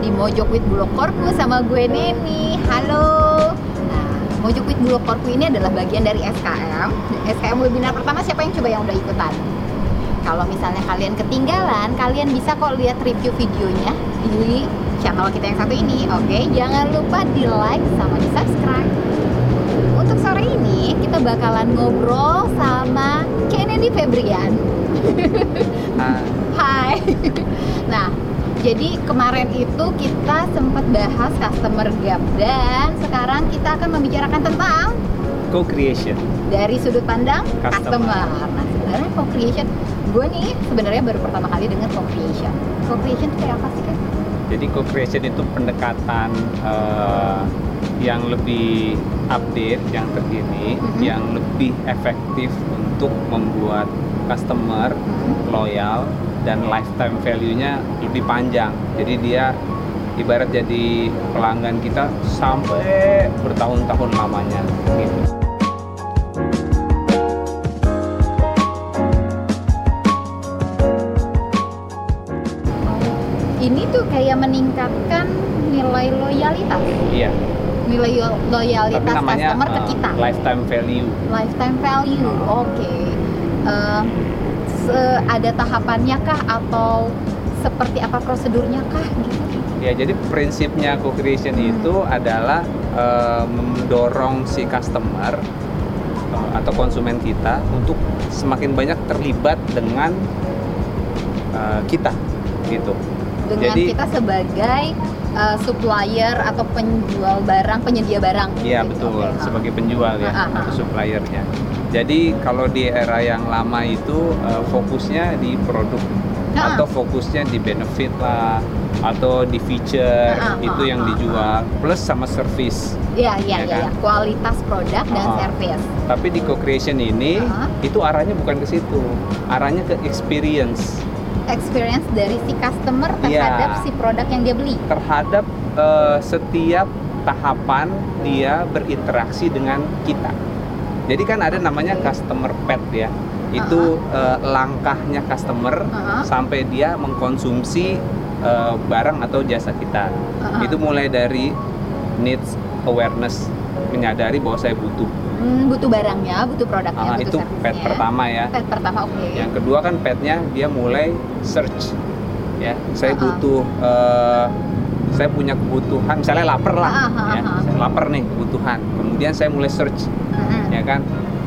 di Mojok with Bulog Korku sama gue Neni. Halo. Nah, Mojok with Bulog Korku ini adalah bagian dari SKM. SKM webinar pertama siapa yang coba yang udah ikutan? Kalau misalnya kalian ketinggalan, kalian bisa kok lihat review videonya di channel kita yang satu ini. Oke, jangan lupa di like sama di subscribe. Untuk sore ini kita bakalan ngobrol sama Kennedy Febrian. Ah, Hai. Nah, jadi kemarin itu kita sempat bahas customer gap dan sekarang kita akan membicarakan tentang co-creation. dari sudut pandang Customer. customer. Nah, sebenarnya co-creation gue nih sebenarnya baru pertama kali dengar co-creation. Co-creation itu kayak apa sih kan? Jadi co-creation itu pendekatan eh, yang lebih update, yang terkini, Mhm. yang lebih efektif untuk membuat customer loyal dan lifetime value-nya lebih panjang. Jadi dia ibarat jadi pelanggan kita sampai bertahun-tahun lamanya gitu. Ini tuh kayak meningkatkan nilai loyalitas, Iya, nilai loyalitas namanya customer ke eh, kita. lifetime value. lifetime value. Oke. Eh, se- ada tahapannya kah atau seperti apa prosedurnya kah gitu? Ya, jadi prinsipnya co-creation Hmm. itu adalah eh, mendorong si customer eh, atau konsumen kita untuk semakin banyak terlibat dengan eh, kita, gitu. Dengan Jadi- kita sebagai eh, supplier atau penjual barang, penyedia barang. Iya gitu. betul, ha. sebagai penjual ya, Ah, ah, atau ah. suppliernya. Jadi kalau di era yang lama itu eh, fokusnya di produk Ah, ah. atau fokusnya di benefit lah atau di feature Ah, ah, itu ah, yang ah, dijual plus sama service. Iya, iya, Ya iya, kan? iya. kualitas produk dan service. Tapi di co-creation ini itu arahnya bukan ke situ, arahnya ke experience Experience dari si customer Iya. terhadap si produk yang dia beli. terhadap eh, setiap tahapan dia berinteraksi dengan kita. Jadi kan ada namanya customer pet ya. Itu eh, langkahnya customer Ah. sampai dia mengkonsumsi eh, barang atau jasa kita. Ah. Itu mulai dari needs awareness, menyadari bahwa saya butuh. Hmm, butuh barangnya, butuh produknya, Ah, butuh itu pet pertama ya. Pet pertama, oke. Yang kedua kan petnya dia mulai search ya. Saya Ah, ah. butuh eh, saya punya kebutuhan, misalnya lapar lah Ah, ah, ya. Saya lapar nih kebutuhan. Kemudian saya mulai search. Ya kan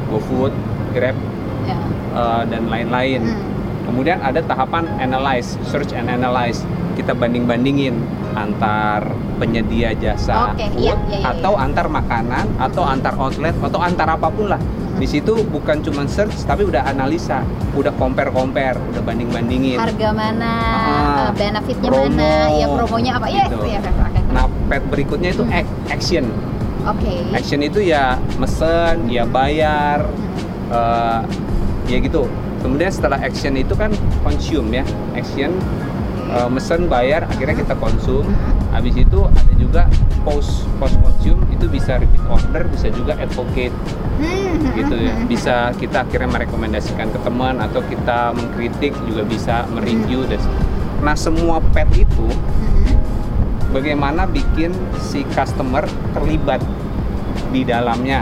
GoFood, Grab Ya. eh, dan lain-lain. Mm. Kemudian ada tahapan analyze, search and analyze. Kita banding-bandingin antar penyedia jasa Oke, food iya, iya, iya, atau iya. antar makanan atau antar outlet atau antar apa pun lah. Di situ bukan cuma search tapi udah analisa, udah compare-compare, udah banding-bandingin. Harga mana, Ah, eh, benefitnya promo, mana, ya promonya apa, ya gitu. itu ya. oke. Nah, pet berikutnya itu Hmm. ac- action. Oke. Action itu ya mesen, ya bayar, eh, ya gitu. Kemudian setelah action itu kan consume ya. Action eh, mesen, bayar, akhirnya kita konsum. Hmm. Habis itu ada juga post post consume itu bisa repeat order, bisa juga advocate Hmm, gitu ya. hmm, Bisa kita akhirnya merekomendasikan ke teman atau kita mengkritik juga bisa mereview dan Nah, semua pet itu. Bagaimana bikin si customer terlibat di dalamnya.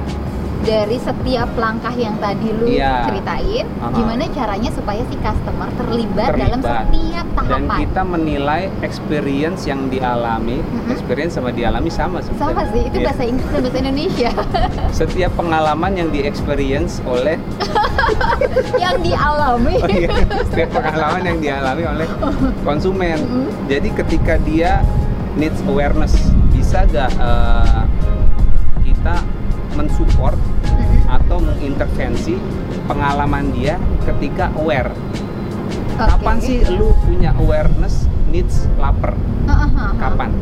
Dari setiap langkah yang tadi lu Iya. ceritain, Aha. gimana caranya supaya si customer terlibat, dalam Terlibat. setiap Dan tahapan? kita menilai experience yang dialami, Mhm. experience sama dialami sama Sama sebenarnya. sih, itu Iya. bahasa Inggris dan bahasa Indonesia Setiap pengalaman yang di-experience oleh yang dialami. oh iya, setiap pengalaman yang dialami oleh konsumen. Mhm. Jadi ketika dia needs awareness, bisa gak eh, kita mensupport Mhm. atau mengintervensi pengalaman dia ketika aware. Oke. Kapan sih lu punya awareness needs lapar? Kapan?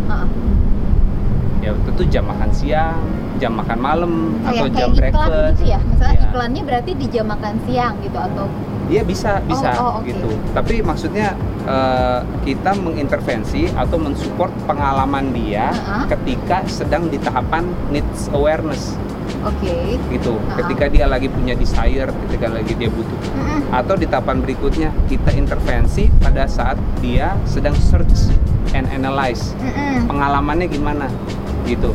Ya tentu jam makan siang, jam makan malam, atau Kayak, jam kayak iklan breakfast. gitu ya, misalnya Iya. iklannya berarti di jam makan siang gitu atau Iya bisa bisa oh, oke. gitu. Tapi maksudnya eh, kita mengintervensi atau mensupport pengalaman dia Ha-ha. ketika sedang di tahapan needs awareness. Oke. gitu. Ah. Ketika dia lagi punya desire, ketika lagi dia butuh Mm-mm. atau di tahapan berikutnya kita intervensi pada saat dia sedang search and analyze Mm-mm. pengalamannya gimana gitu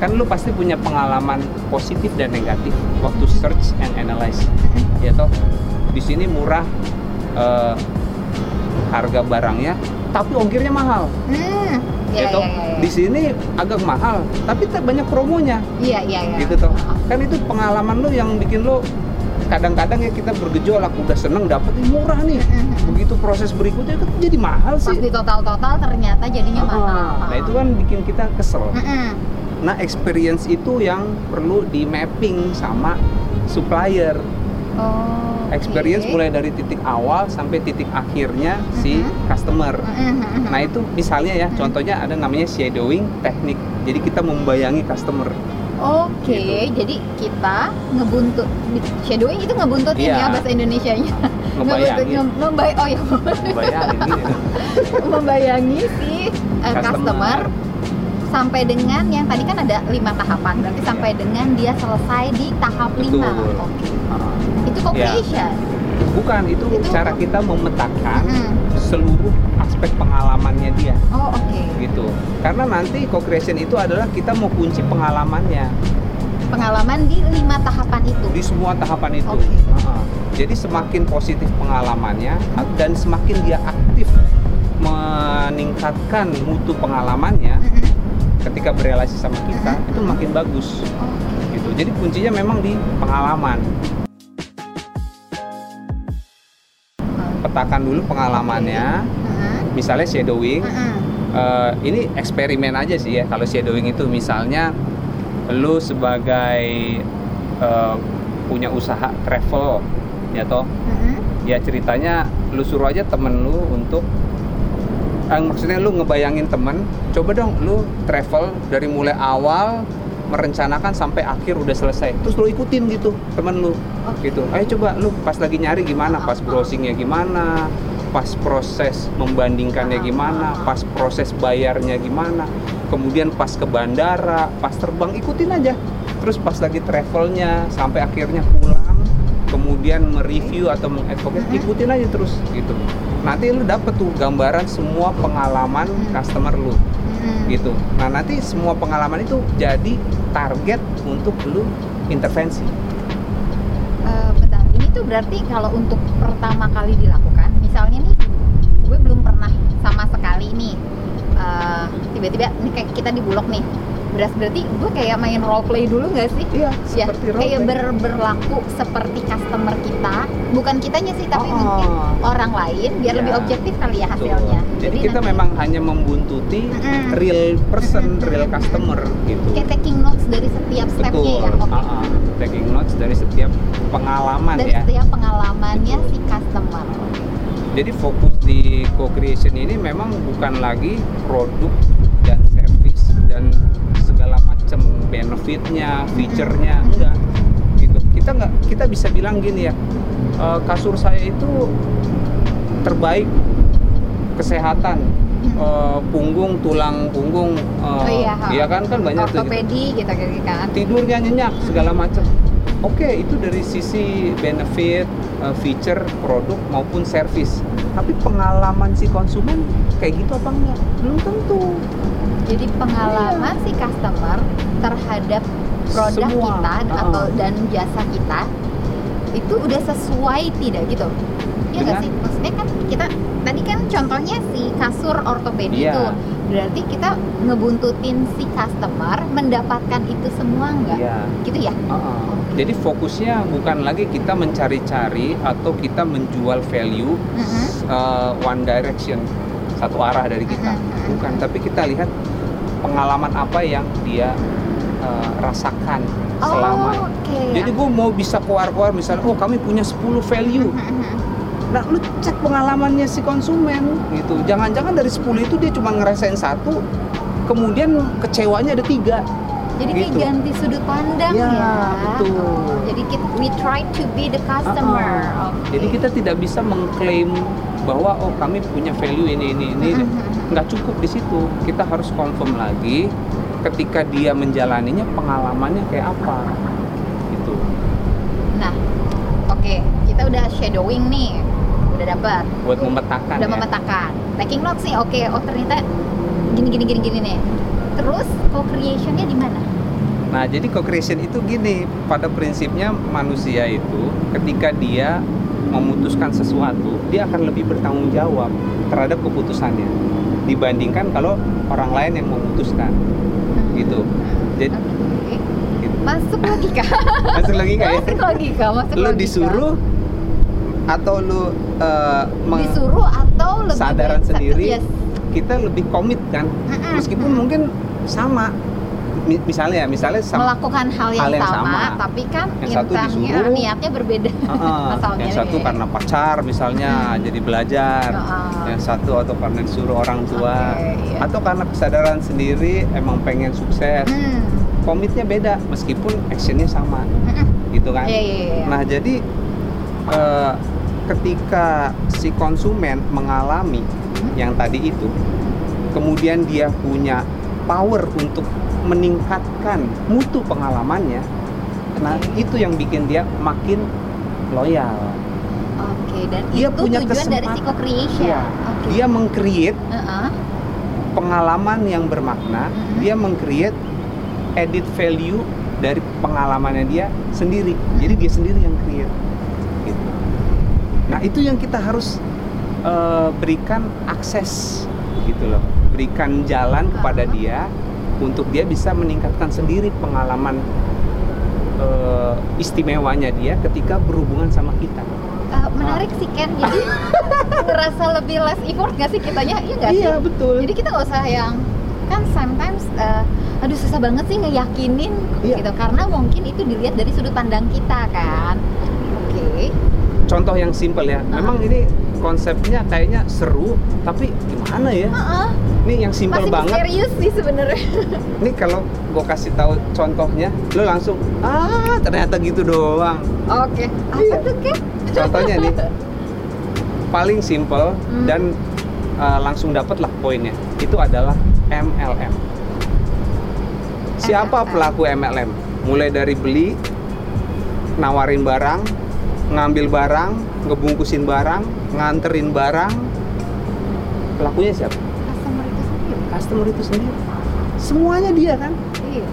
kan lu pasti punya pengalaman positif dan negatif waktu search and analyze ya toh di sini murah eh, harga barangnya tapi ongkirnya mahal Hmm. ya Iya, toh iya, iya. di sini agak mahal tapi banyak promonya Iya, iya, iya. gitu toh kan itu pengalaman lu yang bikin lu kadang-kadang ya kita bergejolak udah seneng dapet "Ih, murah nih Mm-mm. begitu proses berikutnya kan jadi mahal Pas sih di total-total ternyata jadinya Ah, mahal. nah itu kan bikin kita kesel Mm-mm. nah experience itu yang perlu di mapping sama supplier Oh. Experience oke. mulai dari titik awal sampai titik akhirnya si Mhm. customer Mm-mm. nah itu misalnya ya Mhm. contohnya ada namanya shadowing teknik jadi kita membayangi customer Oke, Gitu. jadi kita ngebuntut shadowing itu ngebuntutin Iya. ya bahasa Indonesianya. Ngebayangin. Ngebuntu- membay oh ya membayangin membayangi si uh, Customer. customer. Sampai dengan yang tadi kan ada lima tahapan berarti sampai dengan dia selesai di tahap lima. Iya. Betul. Oke. Ah. Itu co-creation. bukan itu, Itu- cara kita memetakan Mm-mm. seluruh aspek pengalamannya dia Oh, oke. gitu karena nanti co-creation itu adalah kita mau kunci pengalamannya Pengalaman di lima tahapan itu. di semua tahapan itu Oke. Heeh. jadi semakin positif pengalamannya dan semakin dia aktif meningkatkan mutu pengalamannya Mm-mm. Ketika berrelasi sama kita itu makin bagus. Gitu. Jadi kuncinya memang di pengalaman. Petakan dulu pengalamannya. Misalnya shadowing. Eh, ini eksperimen aja sih ya kalau shadowing itu. Misalnya lu sebagai eh, punya usaha travel ya toh? Ya ceritanya lu suruh aja temen lu untuk eh, maksudnya lu ngebayangin temen coba dong lu travel dari mulai awal merencanakan sampai akhir udah selesai. Terus lu ikutin gitu temen lu gitu. Ayo coba lu pas lagi nyari gimana pas browsingnya gimana pas proses membandingkannya gimana pas proses bayarnya gimana kemudian pas ke bandara pas terbang ikutin aja. Terus pas lagi travelnya sampai akhirnya pulang kemudian mereview atau mengadvocate Mhm. ikutin aja terus gitu nanti lu dapet tuh gambaran semua pengalaman Mhm. customer lu. Mm-mm. gitu. Nah nanti semua pengalaman itu jadi target untuk lu intervensi. Bentar, ini tuh berarti kalau untuk pertama kali dilakukan, misalnya nih, gue belum pernah sama sekali nih, eh, tiba-tiba nih kayak kita di bulog nih, beras berarti gue kayak main role play dulu nggak sih? iya Ya, seperti kayak ber- berlaku seperti customer kita, bukan kitanya sih, tapi Oh. mungkin orang lain biar Ya. lebih objektif kali ya Betul. hasilnya. Jadi, kita nanti memang hanya membuntuti Mm-mm. real person, Mm-mm. real customer gitu. kayak taking notes dari setiap stepnya Betul. ya. Oke. Ah, ah. taking notes dari setiap pengalaman Dari ya. setiap pengalamannya Betul. si customer. Jadi fokus di co-creation ini memang bukan lagi produk benefitnya, Mm-mm. enggak gitu. Kita nggak kita bisa bilang gini ya. "Eh, kasur saya itu terbaik kesehatan eh, punggung tulang punggung eh, Oh iya, iya kan kan banyak tuh gitu. ortopedi gitu gitu kan. tidurnya nyenyak segala macam oke itu dari sisi benefit feature produk maupun service tapi pengalaman si konsumen kayak gitu apa enggak belum tentu Jadi pengalaman si customer terhadap produk Semua, kita uh-uh. atau dan jasa kita itu udah sesuai tidak gitu? Iya nggak sih? Maksudnya kan kita tadi kan contohnya si kasur ortopedi Iya. itu berarti kita ngebuntutin si customer mendapatkan itu semua nggak? Iya. Gitu ya? Uh-uh. Jadi fokusnya bukan lagi kita mencari-cari atau kita menjual value Mhm. uh, one direction satu arah dari kita, bukan. Tapi kita lihat pengalaman apa yang dia uh, rasakan selama. Oh, oke. Jadi gue mau bisa keluar-keluar misalnya, oh kami punya 10 value. Nah, lu cek pengalamannya si konsumen gitu. Jangan-jangan dari 10 itu dia cuma ngerasain satu, kemudian kecewanya ada tiga. Jadi kayak Gitu. ganti sudut pandang Ya, ya. betul. Oh, jadi kita, we try to be the customer. Uh-uh. Oke. Jadi kita tidak bisa mengklaim bahwa oh kami punya value ini ini ini. Mhm. Nggak cukup di situ. Kita harus confirm lagi ketika dia menjalaninya pengalamannya kayak apa gitu Nah, oke, kita udah shadowing nih, udah dapat, buat memetakan udah ya. memetakan. Taking notes nih, oke, oh ternyata gini gini gini gini nih. Terus co-creationnya di mana? Nah, jadi co-creation itu gini, pada prinsipnya manusia itu ketika dia memutuskan sesuatu, dia akan lebih bertanggung jawab terhadap keputusannya dibandingkan kalau orang lain yang memutuskan. Gitu. Jadi Oke. gitu. Masuk logika. Masuk logika ya? Masuk logika, masuk Lu logika. disuruh atau lu meng- disuruh atau lebih sadaran sendiri Yes. kita lebih komit kan meskipun mungkin sama misalnya ya misalnya sama melakukan hal yang, hal yang sama, sama. tapi kan Yang satu disuruh. niatnya berbeda Heeh, Asalnya yang satu ya. karena pacar misalnya jadi belajar Heeh. yang satu atau karena disuruh orang tua Oke, iya. atau karena kesadaran sendiri emang pengen sukses Hmm. komitnya beda meskipun actionnya sama Mm-mm. gitu kan Iya, iya, iya. nah jadi eh, ketika si konsumen mengalami Hmm. yang tadi itu kemudian dia punya power untuk meningkatkan mutu pengalamannya nah Oke. itu yang bikin dia makin loyal Oke, dan Dia itu punya tujuan dari kesempatan. psycho-creation. Iya. Oke. dia meng-create Heeh. pengalaman yang bermakna Mhm. dia meng-create edit value dari pengalamannya dia sendiri jadi dia sendiri yang create gitu. nah itu yang kita harus eh, berikan akses gitu loh berikan jalan kepada dia untuk dia bisa meningkatkan sendiri pengalaman eh, istimewanya dia ketika berhubungan sama kita Eh, menarik sih Ken, jadi ngerasa lebih less effort gak sih kitanya? Iya gak sih? iya betul Jadi kita nggak usah yang kan sometimes eh, aduh susah banget sih ngeyakinin Iya. gitu karena mungkin itu dilihat dari sudut pandang kita kan. Oke. contoh yang simpel ya memang ini konsepnya kayaknya seru tapi gimana ya Heeh. Ini yang simpel Masih banget misterius sih sebenarnya. ini kalau gue kasih tahu contohnya lo langsung ah ternyata gitu doang Oke. Apa Iya. tuh contohnya nih paling simple Hmm. dan uh, langsung dapet lah poinnya itu adalah MLM siapa MLM? pelaku MLM mulai dari beli nawarin barang ngambil barang ngebungkusin barang nganterin barang pelakunya siapa. Customer itu sendiri semuanya dia kan Iya.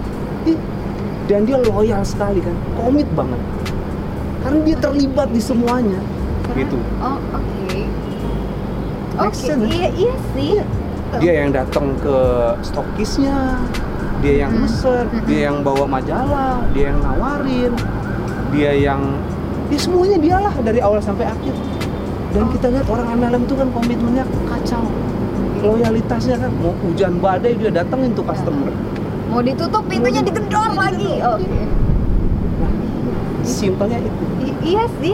Dan dia loyal sekali kan komit banget karena dia terlibat di semuanya Keren. gitu Oh, oke. Make Oke, sense, iya iya sih. dia yang datang ke stokisnya dia yang Mhm. mesen Mhm. dia yang bawa majalah dia yang nawarin dia yang ya semuanya dialah dari awal sampai akhir dan Oh. kita lihat orang MLM itu kan komitmennya loyalitasnya kan mau hujan badai dia datengin tuh customer Mau ditutup pintunya digedor lagi. Oke. nah simpelnya itu I- iya sih.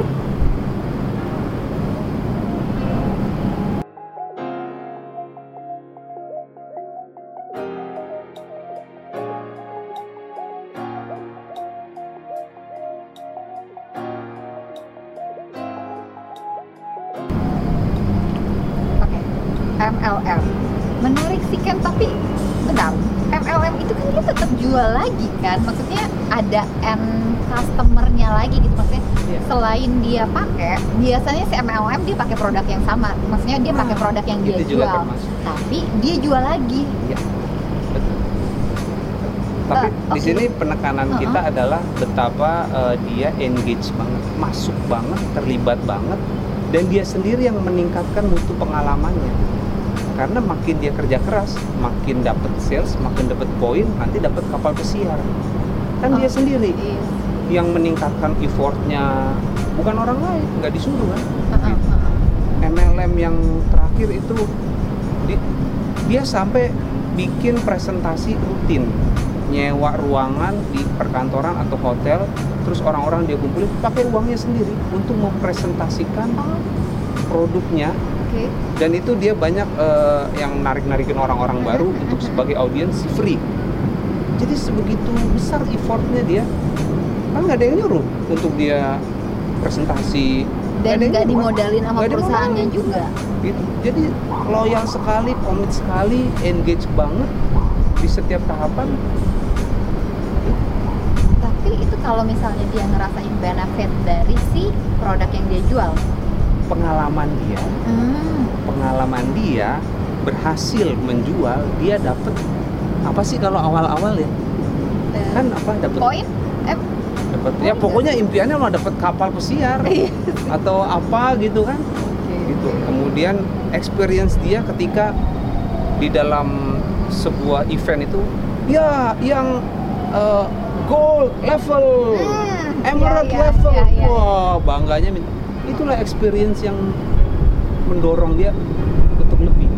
Jual lagi kan? Maksudnya ada end customer-nya lagi gitu maksudnya Iya. selain dia pakai biasanya si MLM dia pakai produk yang sama maksudnya dia pakai Nah, produk yang dia itu juga jual termasuk. tapi dia jual lagi Iya. Betul. Tapi Eh, di sini penekanan Uh-uh. kita adalah betapa eh, dia engage banget, masuk banget, terlibat banget, dan dia sendiri yang meningkatkan mutu pengalamannya. Karena makin dia kerja keras, makin dapat sales, makin dapat poin, nanti dapat kapal pesiar. Kan dia Oh, sendiri iya. yang meningkatkan effortnya, bukan orang lain, nggak disuruh kan? Uh-uh, uh-uh. MLM yang terakhir itu di- dia sampai bikin presentasi rutin nyewa ruangan di perkantoran atau hotel terus orang-orang dia kumpulin pakai uangnya sendiri untuk mempresentasikan Oh, produknya oke dan itu dia banyak eh, yang narik-narikin orang-orang baru untuk sebagai audiens free jadi sebegitu besar effortnya dia kan nggak ada yang nyuruh untuk dia presentasi dan nggak dimodalin sama perusahaannya dimodalin. juga gitu. Jadi loyal sekali, komit sekali, engage banget, di setiap tahapan Tapi itu kalau misalnya dia ngerasain benefit dari si produk yang dia jual. Pengalaman dia Hmm. pengalaman dia berhasil menjual dia dapat apa sih kalau awal-awal ya kan apa dapat poin? Eh, dapat ya pokoknya impiannya mah dapat kapal pesiar iya. atau apa gitu kan gitu kemudian experience dia ketika di dalam sebuah event itu ya yang eh, gold level Hmm, emerald iya, iya, level iya, iya. wah bangganya minta itulah experience yang mendorong dia untuk lebih.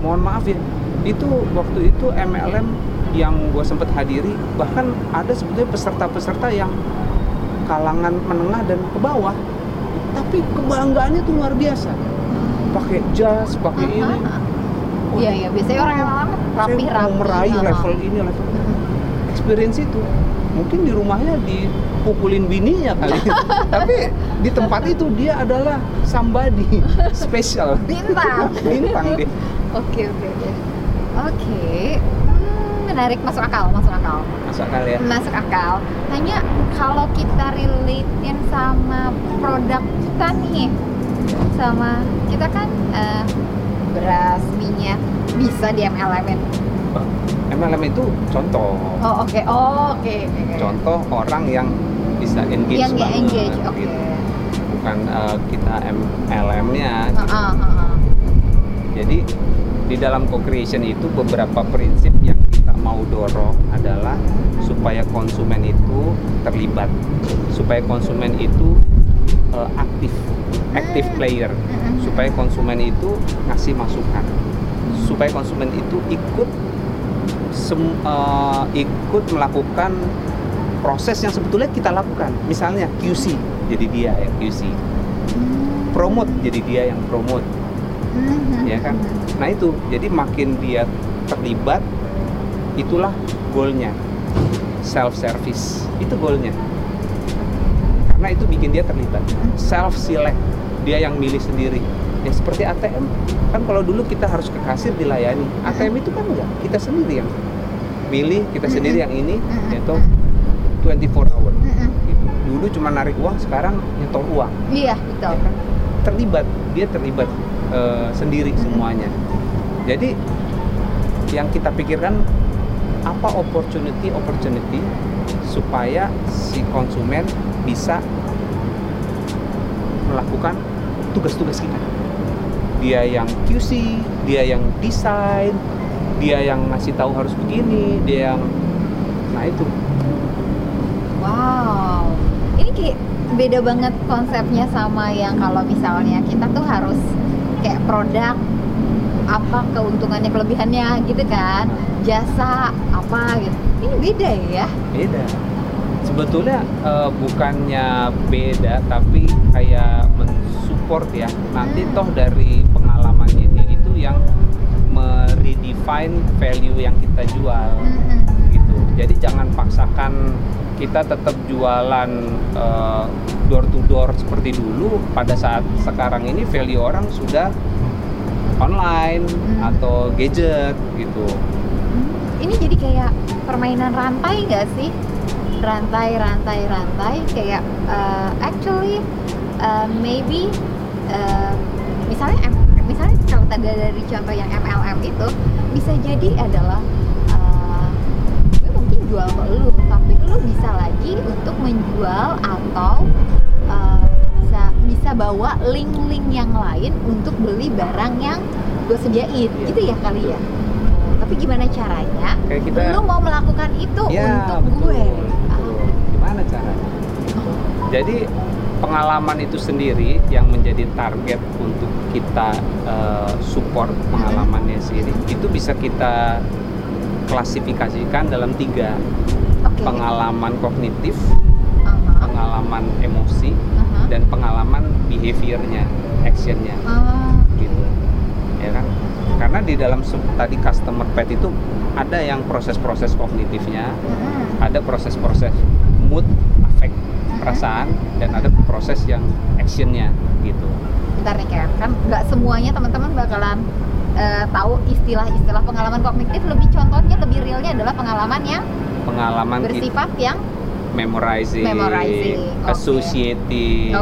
Mohon maaf ya itu waktu itu MLM yang gue sempat hadiri bahkan ada sebetulnya peserta-peserta yang kalangan menengah dan ke bawah tapi kebanggaannya tuh luar biasa. Pakai jas pakai ini. Iya iya biasanya orang yang rapi rapi. meraih level ini level experience itu mungkin di rumahnya dipukulin bininya kali tapi di tempat itu dia adalah somebody special Bintang. bintang dia Oke oke oke. Oke. Hmm, menarik masuk akal masuk akal. masuk akal ya Masuk akal. Hanya kalau kita relatein sama produk kita nih, sama kita kan eh, beras minyak bisa di MLM-in. MLM itu contoh Oh oke oh, oke oke. oke. contoh orang yang bisa engage Yang banget, engage. Oke. gitu. bukan eh, kita MLM-nya Heeh, heeh. Jadi di dalam co-creation itu beberapa prinsip yang kita mau dorong adalah supaya konsumen itu terlibat, supaya konsumen itu eh, aktif, active Hmm. player, Mm-mm. supaya konsumen itu ngasih masukan, supaya konsumen itu ikut sem- eh, ikut melakukan proses yang sebetulnya kita lakukan. Misalnya QC, jadi dia yang QC, Hmm. promote jadi dia yang promote Mhm. ya kan nah itu jadi makin dia terlibat itulah goalnya self service itu goalnya karena itu bikin dia terlibat self select dia yang milih sendiri ya seperti ATM kan kalau dulu kita harus ke kasir dilayani. ATM itu kan enggak kita sendiri yang milih kita sendiri yang ini yaitu 24 hour. Gitu. dulu cuma narik uang sekarang nyetor uang. Iya betul. ya kan? terlibat dia terlibat eh, sendiri semuanya. Jadi yang kita pikirkan apa opportunity opportunity supaya si konsumen bisa melakukan tugas-tugas kita dia yang QC dia yang desain dia yang ngasih tahu harus begini dia yang nah itu Wow, ini kayak beda banget konsepnya sama yang kalau misalnya kita tuh harus kayak produk apa keuntungannya kelebihannya gitu kan, jasa apa gitu. Ini beda ya? beda sebetulnya eh, bukannya beda tapi kayak mensupport ya nanti Hmm. toh dari meredefine value yang kita jual Mm-mm. gitu jadi jangan paksakan kita tetap jualan eh, door to door seperti dulu pada saat sekarang ini value orang sudah online Hmm. atau gadget gitu Hmm, Ini jadi kayak permainan rantai nggak sih? Rantai, rantai, rantai. Kayak uh, actually uh, maybe uh, misalnya misalnya kalau tadi dari contoh yang MLM itu bisa jadi adalah uh, gue mungkin jual ke lu, tapi lu bisa lagi untuk menjual atau uh, bisa bisa bawa link-link yang lain untuk beli barang yang gue sediain, Iya. gitu ya kali ya. Tapi gimana caranya? kayak kita Lu mau melakukan itu Ya, untuk betul, gue. betul. Gimana caranya? Jadi pengalaman itu sendiri yang menjadi target untuk kita eh, support pengalamannya sendiri. Itu bisa kita klasifikasikan dalam tiga Oke. pengalaman kognitif, Aha, pengalaman emosi, aha. dan pengalaman behaviornya, actionnya. Ah, gitu. Ya kan? Karena di dalam tadi customer pet itu ada yang proses-proses kognitifnya mm-mm. ada proses-proses mood, perasaan, dan ada proses yang actionnya gitu. Bentar nih Ken, kan nggak semuanya teman-teman bakalan eh, tahu istilah-istilah pengalaman kognitif lebih contohnya lebih realnya adalah pengalaman yang pengalaman bersifat yang memorizing, Memorizing, oke. associating,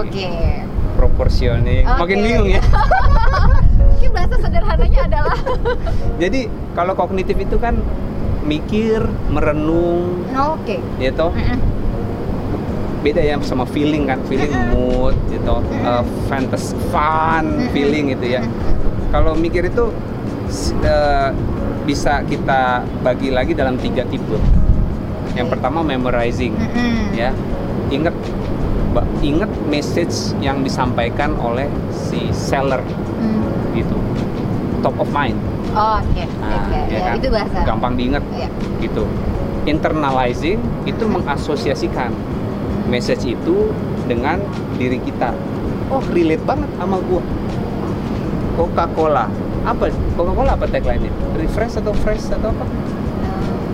proportioning. Oke. Makin bingung ya. mungkin bahasa sederhananya adalah Jadi kalau kognitif itu kan mikir, merenung, oke ya toh. Mm-mm. Beda ya sama feeling kan, feeling mood, gitu, uh, fantasy, fun, feeling gitu ya. Kalau mikir itu eh, bisa kita bagi lagi dalam tiga tipe. Yang pertama memorizing, ya. Ingat ba- ingat message yang disampaikan oleh si seller Mm. gitu. Top of mind. Oh, oke Nah, oke ya ya, kan? itu bahasa Gampang diingat Iya. gitu. Internalizing itu mengasosiasikan message itu dengan diri kita. Oh, relate banget sama gua. Coca-Cola. Apa? Coca-Cola apa tagline-nya? Refresh atau fresh atau apa?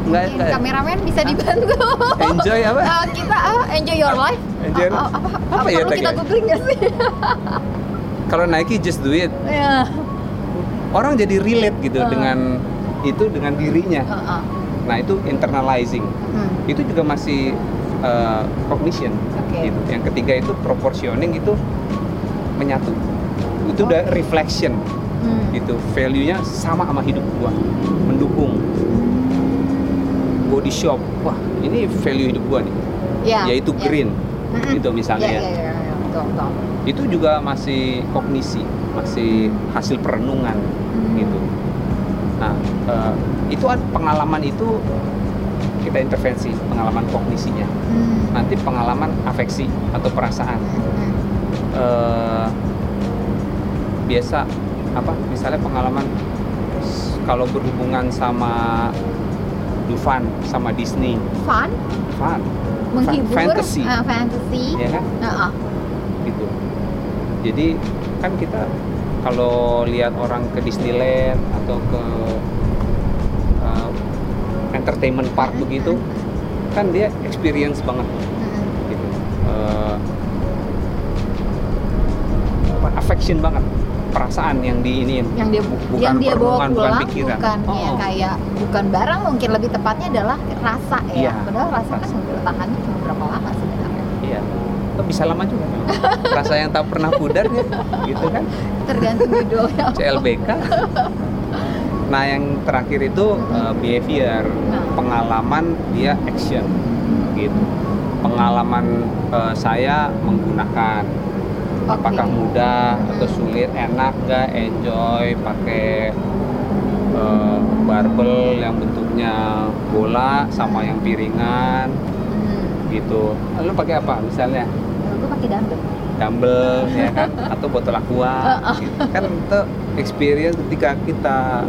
Nggak, Mungkin nggak. kameramen bisa dibantu Enjoy apa? Eh, kita ah, enjoy your life Enjoy Ah, ah, apa, Apa apa ya perlu kita googling nggak sih Kalau Nike just do it. ya Orang jadi relate gitu Uh. dengan itu dengan dirinya. Heeh. Nah, itu internalizing. Hmm. Itu juga masih uh, cognition. Oke. Gitu. Yang ketiga itu proportioning itu menyatu. Itu udah reflection Hmm. gitu. Value-nya sama sama hidup gua. Mendukung. Body shop. Wah, ini value hidup gua nih. Ya, Yaitu ya. green. Mm-mm. Gitu misalnya ya, ya. ya, ya, ya, betul, betul. Itu juga masih kognisi, masih hasil perenungan Hmm. gitu. Nah, eh, itu ad- pengalaman itu kita intervensi pengalaman kognisinya. Hmm. Nanti pengalaman afeksi atau perasaan. Hmm. Eh, biasa apa? Misalnya pengalaman kalau berhubungan sama Dufan sama Disney, fun fun, menghibur fantasy. ah, fantasy ya kan? Heeh. gitu. Jadi kan kita kalau lihat orang ke Disneyland atau ke uh, entertainment park begitu, kan dia experience banget Mm-mm. gitu. Uh, affection banget, perasaan yang diinin. yang dia Bukan yang dia bawa perenungan, bukan pulang pikiran. bukan Oh, ya oh. kayak bukan barang mungkin lebih tepatnya adalah rasa ya Iya, padahal rasa kan rasa. bertahannya cuma berapa lama sebenarnya Iya. Oh, bisa lama juga. memang. Rasa yang tak pernah pudar ya, gitu kan. tergantung judulnya CLBK. Nah, yang terakhir itu uh, behavior, pengalaman dia action, gitu. Pengalaman uh, saya menggunakan, apakah mudah atau sulit, enak gak, enjoy, pakai uh, barbel yang bentuknya bola sama yang piringan, hmm. gitu. Lalu pakai apa? Misalnya gue pakai dumbbell dumbbell ya kan atau botol aqua gitu. kan itu experience ketika kita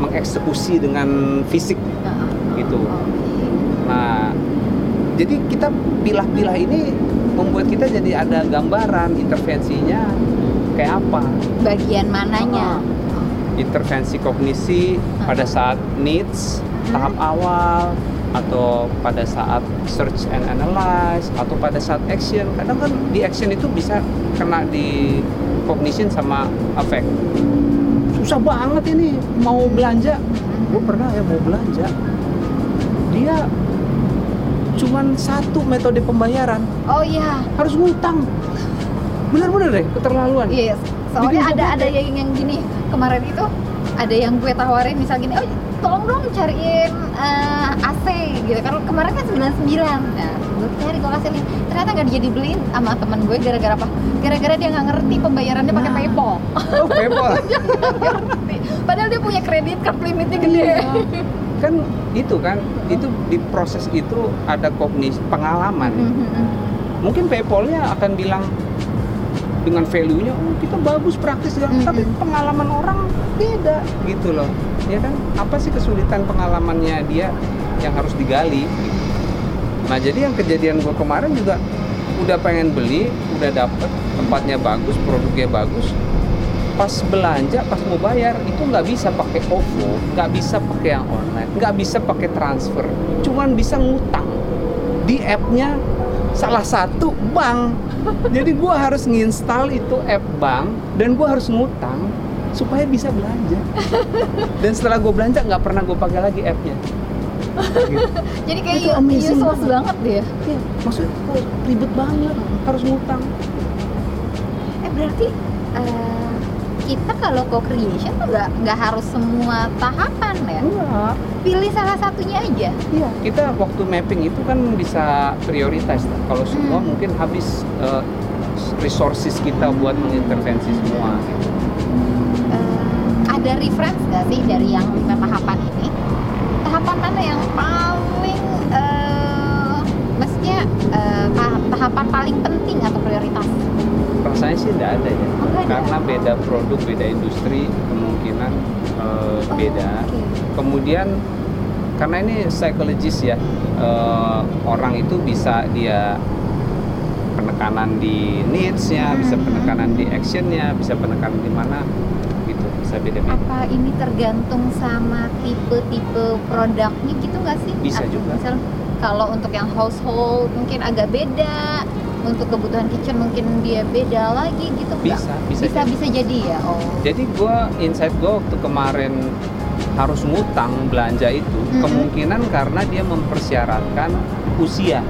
mengeksekusi dengan fisik gitu. Nah jadi kita pilah-pilah ini membuat kita jadi ada gambaran intervensinya kayak apa. Bagian mananya? Intervensi kognisi pada saat needs tahap awal atau pada saat search and analyze atau pada saat action. Kadang kan di action itu bisa kena di cognition sama affect susah banget ini mau belanja. Gue pernah ya mau belanja. Dia cuman satu metode pembayaran. Oh iya. Harus ngutang. Bener-bener deh keterlaluan. Iya, soalnya Bikin ada gue ada yang gini. Kemarin itu ada yang gue tawarin misal gini, oh tolong dong cariin eh, AC gitu. Kan kemarin kan 99 nah gue cari gue kasih link ternyata nggak jadi beliin sama temen gue gara-gara apa gara-gara dia nggak ngerti pembayarannya pakai Nah. PayPal oh PayPal ngerti padahal dia punya kredit card limitnya gede Iya. kan itu kan itu di proses itu ada kognis pengalaman Mhm. mungkin PayPalnya akan bilang dengan value-nya oh kita bagus praktis segala Mhm. tapi pengalaman orang beda gitu loh ya kan apa sih kesulitan pengalamannya dia yang harus digali gitu. Nah jadi yang kejadian gue kemarin juga udah pengen beli udah dapet tempatnya bagus produknya bagus pas belanja pas mau bayar itu nggak bisa pakai OVO nggak bisa pakai yang online nggak bisa pakai transfer cuman bisa ngutang di app-nya salah satu bank jadi gua harus nginstal itu app bank dan gua harus ngutang supaya bisa belanja. Dan setelah gue belanja nggak pernah gue pakai lagi app-nya. Jadi kayak Itu amazing useless banget. banget deh. Ya, maksudnya kok ribet banget harus ngutang. Eh berarti eh, kita kalau co-creation tuh nggak nggak harus semua tahapan ya? Enggak. Pilih salah satunya aja. Iya, kita waktu mapping itu kan bisa prioritas. Kalau semua Hmm. mungkin habis eh, resources kita buat mengintervensi semua. Eh, ada reference nggak sih dari yang lima tahapan ini? Tahapan mana yang paling, eh, maksudnya ta- tahapan paling penting atau prioritas? Rasanya sih tidak ada ya, Oh, nggak ada. karena beda produk, beda industri, kemungkinan eh, Oh, beda. oke. Kemudian karena ini psikologis ya, eh, orang itu bisa dia penekanan di needs-nya, bisa Hmm. penekanan di action-nya, bisa penekanan di mana bisa beda-beda. Apa ini tergantung sama tipe-tipe produknya gitu nggak sih? Bisa Atau juga. Misal kalau untuk yang household mungkin agak beda, untuk kebutuhan kitchen mungkin dia beda lagi gitu? Bisa, bisa bisa jadi. bisa jadi ya. Oh. Jadi gue insight gue waktu kemarin harus ngutang belanja itu Mhm. kemungkinan karena dia mempersyaratkan usia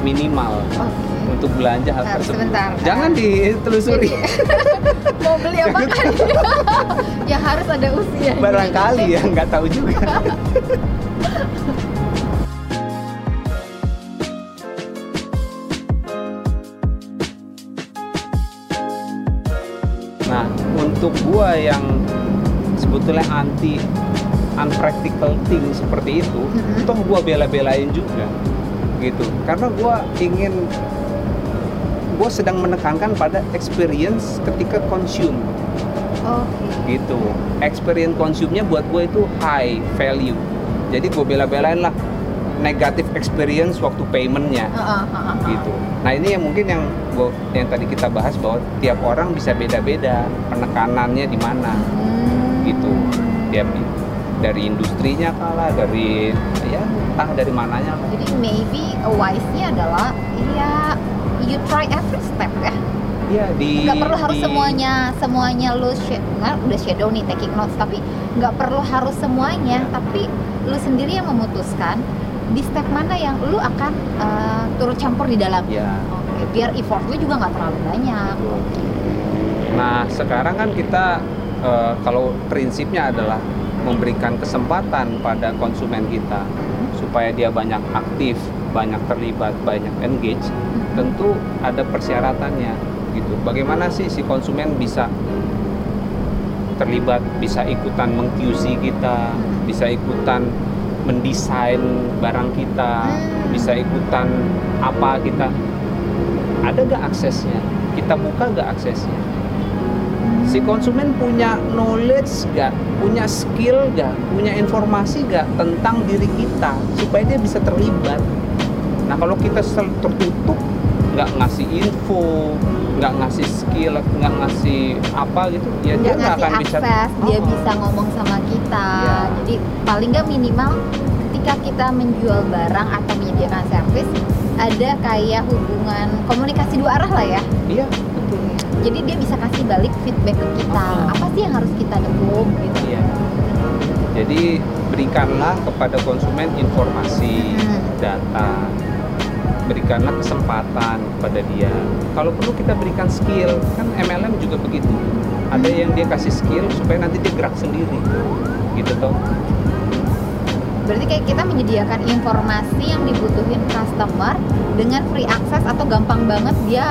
minimal Oke. Untuk belanja hal Bentar, tersebut. sebentar. Jangan ditelusuri. Mau beli apa kan? ya harus ada usia. Barangkali ya nggak tahu juga. Nah, untuk gua yang sebetulnya anti unpractical thing seperti itu, Mhm. toh gua bela-belain juga gitu. Karena gua ingin gua sedang menekankan pada experience ketika consume Oke. gitu experience consume-nya buat gue itu high value jadi gue bela-belain lah negatif experience waktu paymentnya Heeh, heeh, heeh. gitu nah ini yang mungkin yang gua, yang tadi kita bahas bahwa tiap orang bisa beda-beda penekanannya di mana Hmm. gitu dia dari industrinya kalah dari ya entah dari mananya. Jadi maybe a wise-nya adalah ya you try every step ya. Iya di nggak perlu harus di- semuanya semuanya lu sh- nggak udah shadow nih taking notes tapi nggak perlu harus semuanya tapi lu sendiri yang memutuskan di step mana yang lu akan uh, turut campur di dalam. Ya Oke, biar effort lu juga nggak terlalu banyak. Nah, sekarang kan kita eh, kalau prinsipnya adalah memberikan kesempatan pada konsumen kita supaya dia banyak aktif, banyak terlibat, banyak engage, tentu ada persyaratannya gitu. Bagaimana sih si konsumen bisa terlibat, bisa ikutan meng-QC kita, bisa ikutan mendesain barang kita, bisa ikutan apa kita? Ada gak aksesnya? Kita buka gak aksesnya? Si konsumen punya knowledge gak punya skill gak punya informasi gak tentang diri kita supaya dia bisa terlibat nah kalau kita tertutup nggak ngasih info nggak ngasih skill nggak ngasih apa gitu ya dia nggak akan bisa akses dia Oh, bisa ngomong sama kita Iya. jadi paling nggak minimal ketika kita menjual barang atau menyediakan servis ada kayak hubungan komunikasi dua arah lah ya iya betul jadi dia bisa kasih balik feedback ke kita Oh. apa sih yang harus kita develop gitu Iya. Jadi berikanlah kepada konsumen informasi, Hmm. data, berikanlah kesempatan kepada dia. Kalau perlu kita berikan skill, kan MLM juga begitu. Ada yang dia kasih skill supaya nanti dia gerak sendiri, gitu toh. berarti kayak kita menyediakan informasi yang dibutuhin customer dengan free access atau gampang banget dia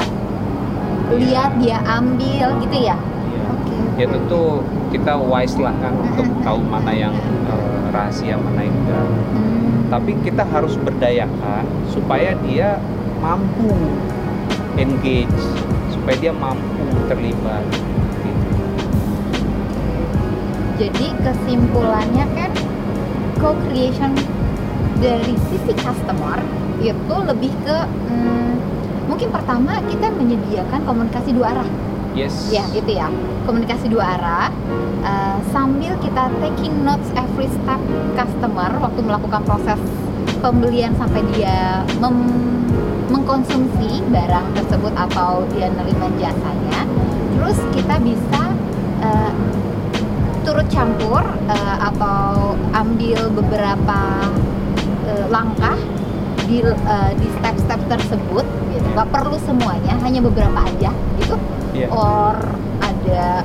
lihat dia ambil gitu ya Iya. oke Ya tentu kita wise lah kan untuk tahu mana yang eh, rahasia, mana yang enggak. Hmm. Tapi kita harus berdayakan supaya dia mampu engage, supaya dia mampu terlibat. Gitu. Jadi kesimpulannya kan co-creation dari sisi customer itu lebih ke hmm, mungkin pertama kita menyediakan komunikasi dua arah Yes. ya itu ya. Komunikasi dua arah. Eh, sambil kita taking notes every step customer waktu melakukan proses pembelian sampai dia mem- mengkonsumsi barang tersebut atau dia nerima jasanya terus kita bisa eh, turut campur uh, atau ambil beberapa uh, langkah di uh, step-step tersebut gitu. Nggak perlu semuanya hanya beberapa aja gitu yeah. or ada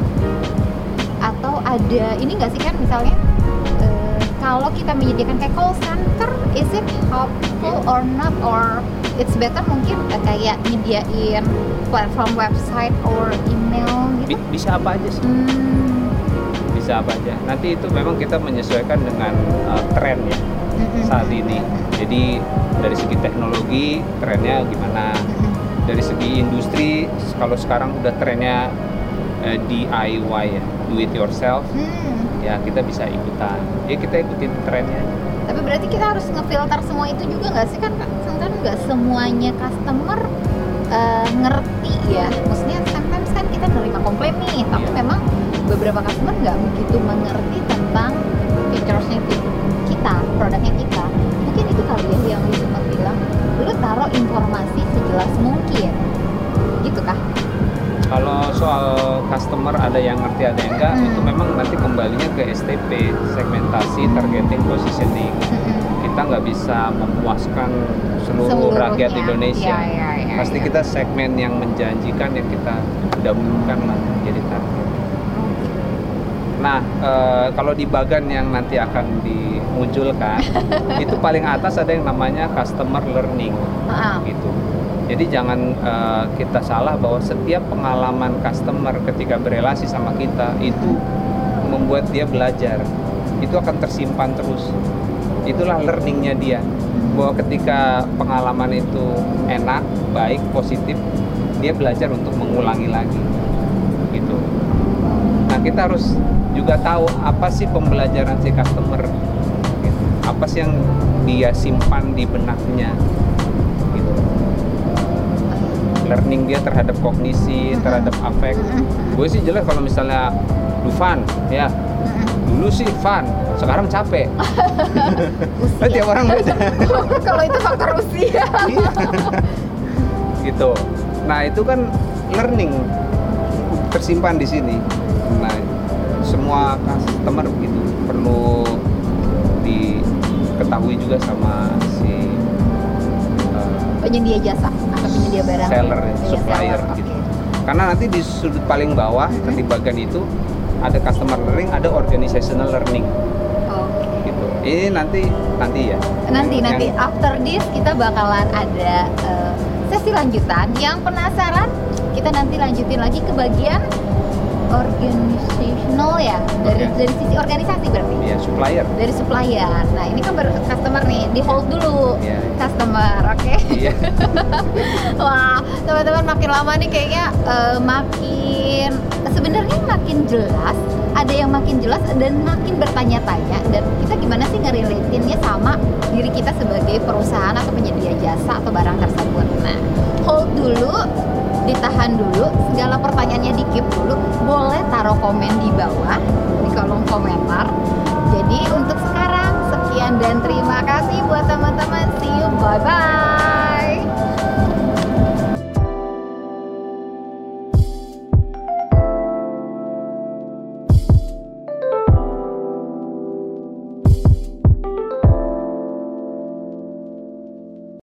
atau ada ini nggak sih kan misalnya? Uh, kalau kita menyediakan kayak call center is it helpful or not? Or it's better mungkin uh, kayak nyediain platform website or email gitu? Bisa apa aja sih? Hmm. bisa apa aja. Nanti itu memang kita menyesuaikan dengan uh, tren ya saat ini. Jadi dari segi teknologi trennya gimana dari segi industri kalau sekarang udah trennya uh, DIY ya do it yourself. Hmm. ya kita bisa ikutan. Ya kita ikutin trennya. Tapi berarti kita harus ngefilter semua itu juga nggak sih kan kan nggak semuanya customer uh, ngerti ya. Maksudnya sometimes kan kita menerima komplain nih tapi yeah. memang beberapa customer nggak begitu mengerti tentang featuresnya kita produknya kita. Mungkin itu kali ya yang bilang lu taruh informasi sejelas mungkin gitu kah kalau soal customer ada yang ngerti ada yang enggak hmm. itu memang nanti kembalinya ke STP segmentasi targeting positioning hmm. kita nggak bisa memuaskan seluruh Seluruhnya. rakyat Indonesia ya, ya, ya, pasti ya. kita segmen yang menjanjikan yang kita dahulukan lah jadi target Nah, e, kalau di bagan yang nanti akan dimunculkan, itu paling atas ada yang namanya customer learning, gitu. Jadi jangan uh, kita salah bahwa setiap pengalaman customer ketika berelasi sama kita itu membuat dia belajar. Itu akan tersimpan terus. Itulah learningnya dia. Bahwa ketika pengalaman itu enak, baik, positif, dia belajar untuk mengulangi lagi. Gitu. Nah kita harus juga tahu apa sih pembelajaran si customer. Gitu. Apa sih yang dia simpan di benaknya? Learning dia terhadap kognisi terhadap afek. Gue sih jelas kalau misalnya Dufan ya. Dulu sih fun sekarang capek. Usia. tiap orang beda kalau itu faktor usia. Iya. gitu. Nah itu kan learning tersimpan di sini. Nah semua diketahui juga sama si penyedia jasa atau penyedia barang seller ya, supplier seller. gitu okay. karena nanti di sudut paling bawah mm -hmm. di bagian itu ada customer learning ada organizational learning okay. gitu ini nanti nanti ya nanti yang, nanti after this kita bakalan ada uh, sesi lanjutan yang penasaran kita nanti lanjutin lagi ke bagian organizational ya dari okay. dari sisi organisasi berarti Iya yeah, supplier dari supplier nah ini kan baru customer nih di hold dulu yeah. customer oke okay? Iya. yeah. wah teman-teman makin lama nih kayaknya uh, makin sebenarnya makin jelas ada yang makin jelas dan makin bertanya-tanya dan kita gimana sih ngerelatinnya sama diri kita sebagai perusahaan atau penyedia jasa atau barang tersebut nah hold dulu ditahan dulu segala pertanyaannya di keep dulu boleh taruh komen di bawah di kolom komentar. Jadi untuk sekarang sekian dan terima kasih buat teman-teman. See you bye bye